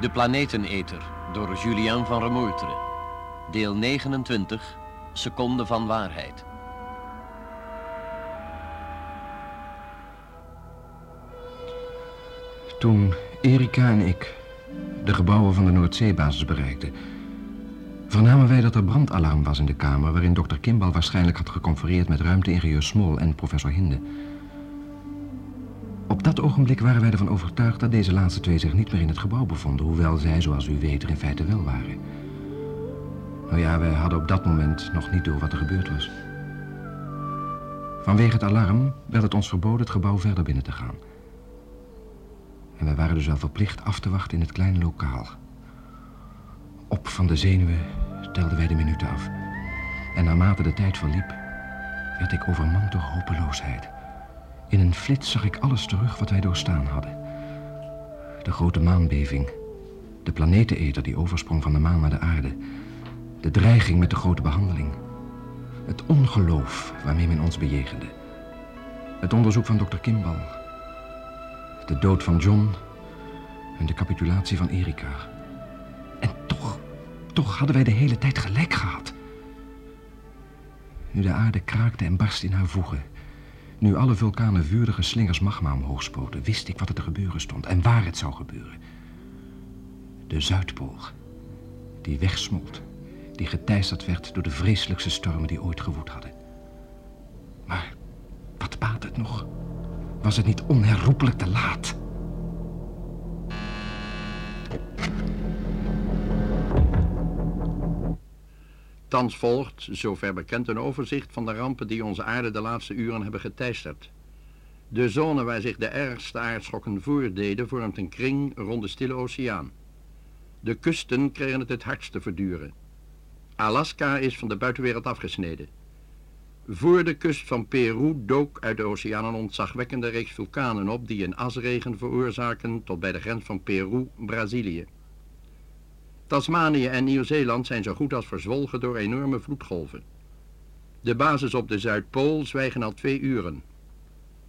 De Planeteneter door Julien van Remoetre. Deel 29, Seconde van Waarheid. Toen Erika en ik de gebouwen van de Noordzeebasis bereikten, vernamen wij dat er brandalarm was in de kamer waarin dokter Kimball waarschijnlijk had geconfereerd met ruimteingenieur Small en professor Hinde. Dat ogenblik waren wij ervan overtuigd dat deze laatste twee zich niet meer in het gebouw bevonden, hoewel zij, zoals u weet, er in feite wel waren. Nou ja, wij hadden op dat moment nog niet door wat er gebeurd was. Vanwege het alarm werd het ons verboden het gebouw verder binnen te gaan. En wij waren dus wel verplicht af te wachten in het kleine lokaal. Op van de zenuwen telden wij de minuten af. En naarmate de tijd verliep, werd ik overmand door hopeloosheid. In een flits zag ik alles terug wat wij doorstaan hadden. De grote maanbeving, de planeteneter die oversprong van de maan naar de aarde, de dreiging met de grote behandeling, het ongeloof waarmee men ons bejegende, het onderzoek van dokter Kimball, de dood van John en de capitulatie van Erika. En toch, toch hadden wij de hele tijd gelijk gehad. Nu de aarde kraakte en barst in haar voegen, nu alle vulkanen vurige slingers magma omhoog spoten, wist ik wat er te gebeuren stond en waar het zou gebeuren. De Zuidpool, die wegsmolt, die geteisterd werd door de vreselijkste stormen die ooit gewoed hadden. Maar wat baat het nog? Was het niet onherroepelijk te laat? Thans volgt, zover bekend, een overzicht van de rampen die onze aarde de laatste uren hebben geteisterd. De zone waar zich de ergste aardschokken voordeden vormt een kring rond de Stille Oceaan. De kusten kregen het het hardst te verduren. Alaska is van de buitenwereld afgesneden. Voor de kust van Peru dook uit de oceaan een ontzagwekkende reeks vulkanen op die een asregen veroorzaken tot bij de grens van Peru, Brazilië. Tasmanië en Nieuw-Zeeland zijn zo goed als verzwolgen door enorme vloedgolven. De bases op de Zuidpool zwijgen al twee uren.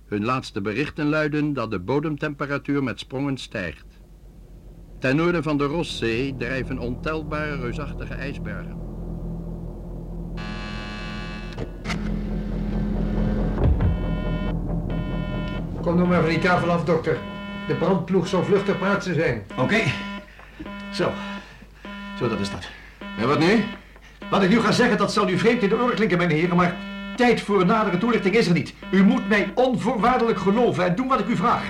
Hun laatste berichten luiden dat de bodemtemperatuur met sprongen stijgt. Ten noorden van de Rosszee drijven ontelbare reusachtige ijsbergen. Kom nog maar van die tafel af, dokter. De brandploeg zal vluchtig plaatsen zijn. Oké. Zo. Zo, dat is dat. En wat nu? Wat ik nu ga zeggen, dat zal u vreemd in de oren klinken, mijn heren, maar tijd voor een nadere toelichting is er niet. U moet mij onvoorwaardelijk geloven en doen wat ik u vraag.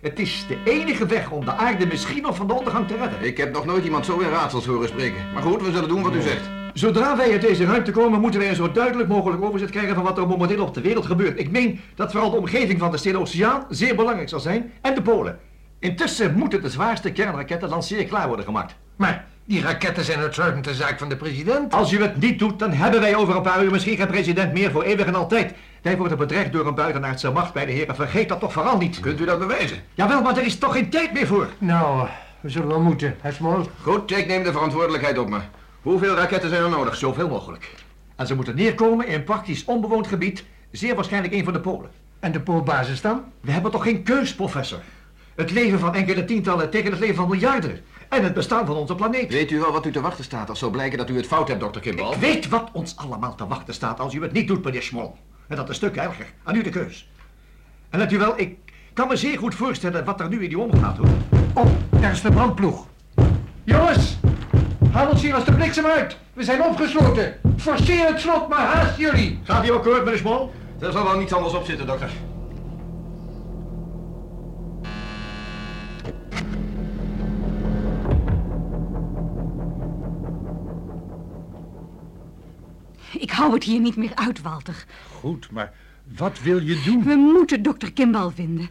Het is de enige weg om de aarde misschien nog van de ondergang te redden. Ik heb nog nooit iemand zo in raadsels horen spreken. Maar goed, we zullen doen wat u zegt. Zodra wij uit deze ruimte komen, moeten wij een zo duidelijk mogelijk overzicht krijgen van wat er momenteel op de wereld gebeurt. Ik meen dat vooral de omgeving van de Stille Oceaan zeer belangrijk zal zijn en de Polen. Intussen moeten de zwaarste kernraketten lanceer klaar worden gemaakt. Maar die raketten zijn uitsluitend de zaak van de president. Als u het niet doet, dan hebben wij over een paar uur misschien geen president meer voor eeuwig en altijd. Wij worden bedreigd door een buitenaardse macht bij de heren. Vergeet dat toch vooral niet. Kunt u dat bewijzen? Jawel, maar er is toch geen tijd meer voor. Nou, we zullen wel moeten, hè, Small? Goed, ik neem de verantwoordelijkheid op me. Hoeveel raketten zijn er nodig? Zoveel mogelijk. En ze moeten neerkomen in een praktisch onbewoond gebied, zeer waarschijnlijk een van de Polen. En de poolbasis dan? We hebben toch geen keus, professor? Het leven van enkele tientallen tegen het leven van miljarden. En het bestaan van onze planeet. Weet u wel wat u te wachten staat als zou blijken dat u het fout hebt, dokter Kimball? Ik weet wat ons allemaal te wachten staat als u het niet doet, meneer Schmol. En dat is een stuk erger. Aan u de keus. En let u wel, ik kan me zeer goed voorstellen wat er nu in die omgaat, hoor. Oh, daar is de brandploeg. Jongens, haal ons hier als de bliksem uit. We zijn opgesloten. Forceer het slot, maar haast jullie. Gaat u akkoord, meneer Schmol? Er zal wel niets anders op zitten, dokter. Ik hou het hier niet meer uit, Walter. Goed, maar wat wil je doen? We moeten dokter Kimball vinden.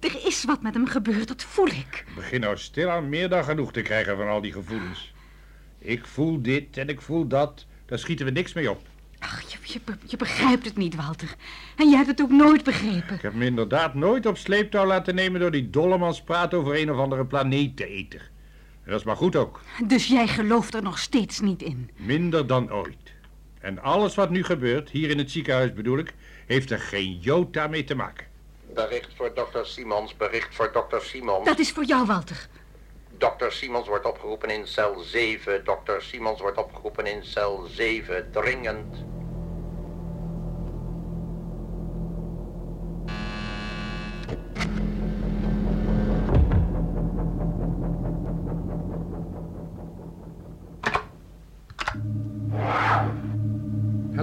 Er is wat met hem gebeurd, dat voel ik. Ik begin nou stilaan meer dan genoeg te krijgen van al die gevoelens. Ik voel dit en ik voel dat. Daar schieten we niks mee op. Ach, je, je, je begrijpt het niet, Walter. En je hebt het ook nooit begrepen. Ik heb me inderdaad nooit op sleeptouw laten nemen door die dollemans praat over een of andere planeeteneter. Dat is maar goed ook. Dus jij gelooft er nog steeds niet in? Minder dan ooit. En alles wat nu gebeurt, hier in het ziekenhuis bedoel ik, heeft er geen jota mee te maken. Bericht voor dokter Simons, bericht voor dokter Simons. Dat is voor jou, Walter. Dokter Simons wordt opgeroepen in cel 7. Dokter Simons wordt opgeroepen in cel 7. Dringend.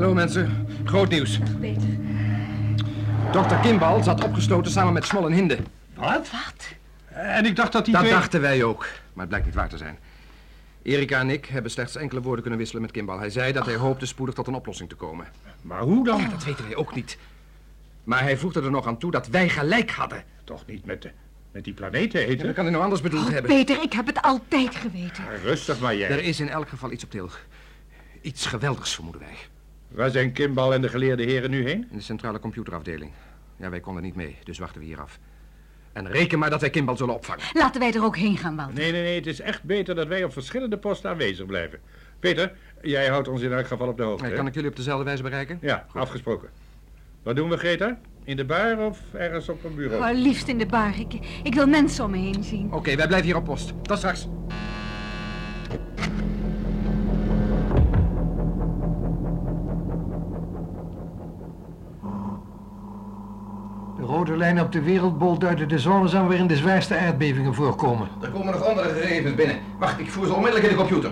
Hallo mensen, groot nieuws. Peter. Dokter Kimball zat opgesloten samen met Smol en Hinde. Wat? Wat? En ik dacht dat die Dat twee... dachten wij ook, maar het blijkt niet waar te zijn. Erika en ik hebben slechts enkele woorden kunnen wisselen met Kimball. Hij zei dat hij hoopte spoedig tot een oplossing te komen. Maar hoe dan? Dat weten wij ook niet. Maar hij voegde er nog aan toe dat wij gelijk hadden. Toch niet met, de, met die planeten Ja, eten? dat kan hij nou anders bedoeld Oh, hebben. Peter, ik heb het altijd geweten. Rustig maar jij. Er is in elk geval iets op til. Iets geweldigs, vermoeden wij. Waar zijn Kimball en de geleerde heren nu heen? In de centrale computerafdeling. Ja, wij konden niet mee, dus wachten we hier af. En reken maar dat wij Kimball zullen opvangen. Laten wij er ook heen gaan, Walter. Nee, nee, nee. Het is echt beter dat wij op verschillende posten aanwezig blijven. Peter, jij houdt ons in elk geval op de hoogte. Eh? Kan ik jullie op dezelfde wijze bereiken? Ja, afgesproken. Wat doen we, Greta? In de bar of ergens op een bureau? Oh, liefst in de bar. Ik, ik wil mensen om me heen zien. Oké, wij blijven hier op post. Tot straks. Rode lijnen op de wereldbol duiden de zones aan waarin de zwaarste aardbevingen voorkomen. Er komen nog andere gegevens binnen. Wacht, ik voer ze onmiddellijk in de computer.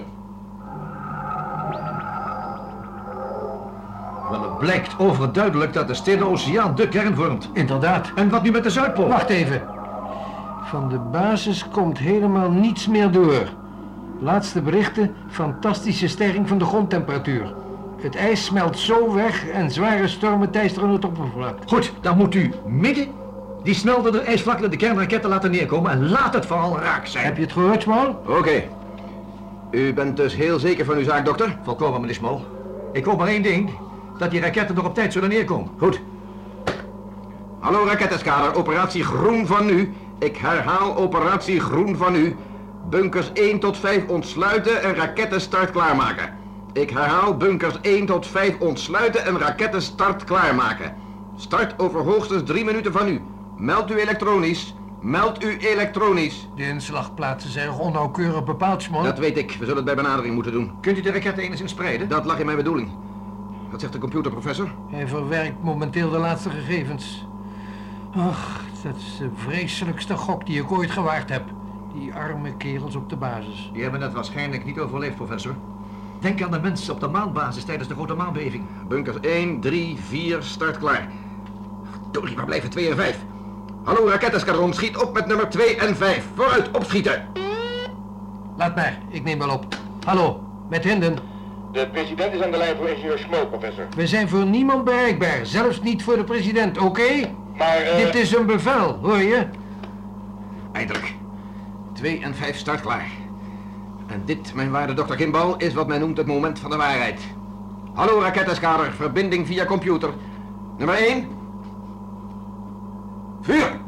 Wel, het blijkt overduidelijk dat de stille oceaan de kern vormt. Inderdaad. En wat nu met de Zuidpool? Wacht even. Van de basis komt helemaal niets meer door. Laatste berichten, fantastische stijging van de grondtemperatuur. Het ijs smelt zo weg en zware stormen teisteren het oppervlak. Goed, dan moet u midden die smeltende ijsvlakte de kernraketten laten neerkomen en laat het vooral raak zijn. Heb je het gehoord, Small? Oké. U bent dus heel zeker van uw zaak, dokter? Volkomen, meneer Smol. Ik hoop maar één ding, dat die raketten nog op tijd zullen neerkomen. Goed. Hallo raketteskader, operatie Groen van nu. Ik herhaal operatie Groen van nu. Bunkers 1 tot 5 ontsluiten en rakettenstart klaarmaken. Ik herhaal bunkers 1 tot 5 ontsluiten en rakettenstart klaarmaken. Start over hoogstens 3 minuten van nu. Meld u elektronisch. Meld u elektronisch. De inslagplaatsen zijn onnauwkeurig bepaald, Small. Dat weet ik. We zullen het bij benadering moeten doen. Kunt u de raketten enigszins spreiden? Dat lag in mijn bedoeling. Wat zegt de computer, professor? Hij verwerkt momenteel de laatste gegevens. Ach, dat is de vreselijkste gok die ik ooit gewaard heb. Die arme kerels op de basis. Die hebben het waarschijnlijk niet overleefd, professor. Denk aan de mensen op de maanbasis tijdens de grote maanbeving. Bunkers 1, 3, 4, start klaar. Verdorie, waar blijven 2 en 5? Hallo rakettenskadron, schiet op met nummer 2 en 5. Vooruit, opschieten! Laat maar, ik neem wel op. Hallo, met Hinden. De president is aan de lijn voor ingenieur Schmo, professor. We zijn voor niemand bereikbaar, zelfs niet voor de president, oké? Maar, eh... Dit is een bevel, hoor je? Eindelijk. 2 en 5 start klaar. En dit, mijn waarde dokter Kimball, is wat men noemt het moment van de waarheid. Hallo rakettenskader, verbinding via computer. Nummer 1. Vuur!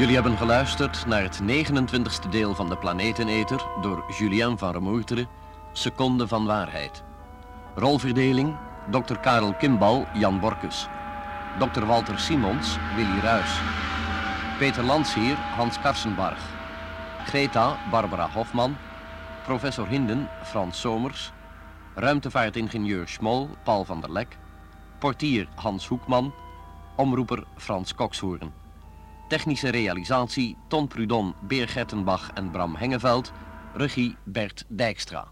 Jullie hebben geluisterd naar het 29e deel van de Planeteneter door Julien van Remoerteren, Seconde van Waarheid. Rolverdeling, Dr. Karel Kimbal, Jan Borkus. Dr. Walter Simons, Willy Ruys. Peter Lansier, Hans Karsenbarg. Greta, Barbara Hofman. Professor Hinden, Frans Somers. Ruimtevaartingenieur Schmol, Paul van der Lek. Portier Hans Hoekman. Omroeper Frans Kokshoorn. Technische realisatie Ton Prudon, Beer Gertenbach en Bram Hengeveld. Regie Bert Dijkstra.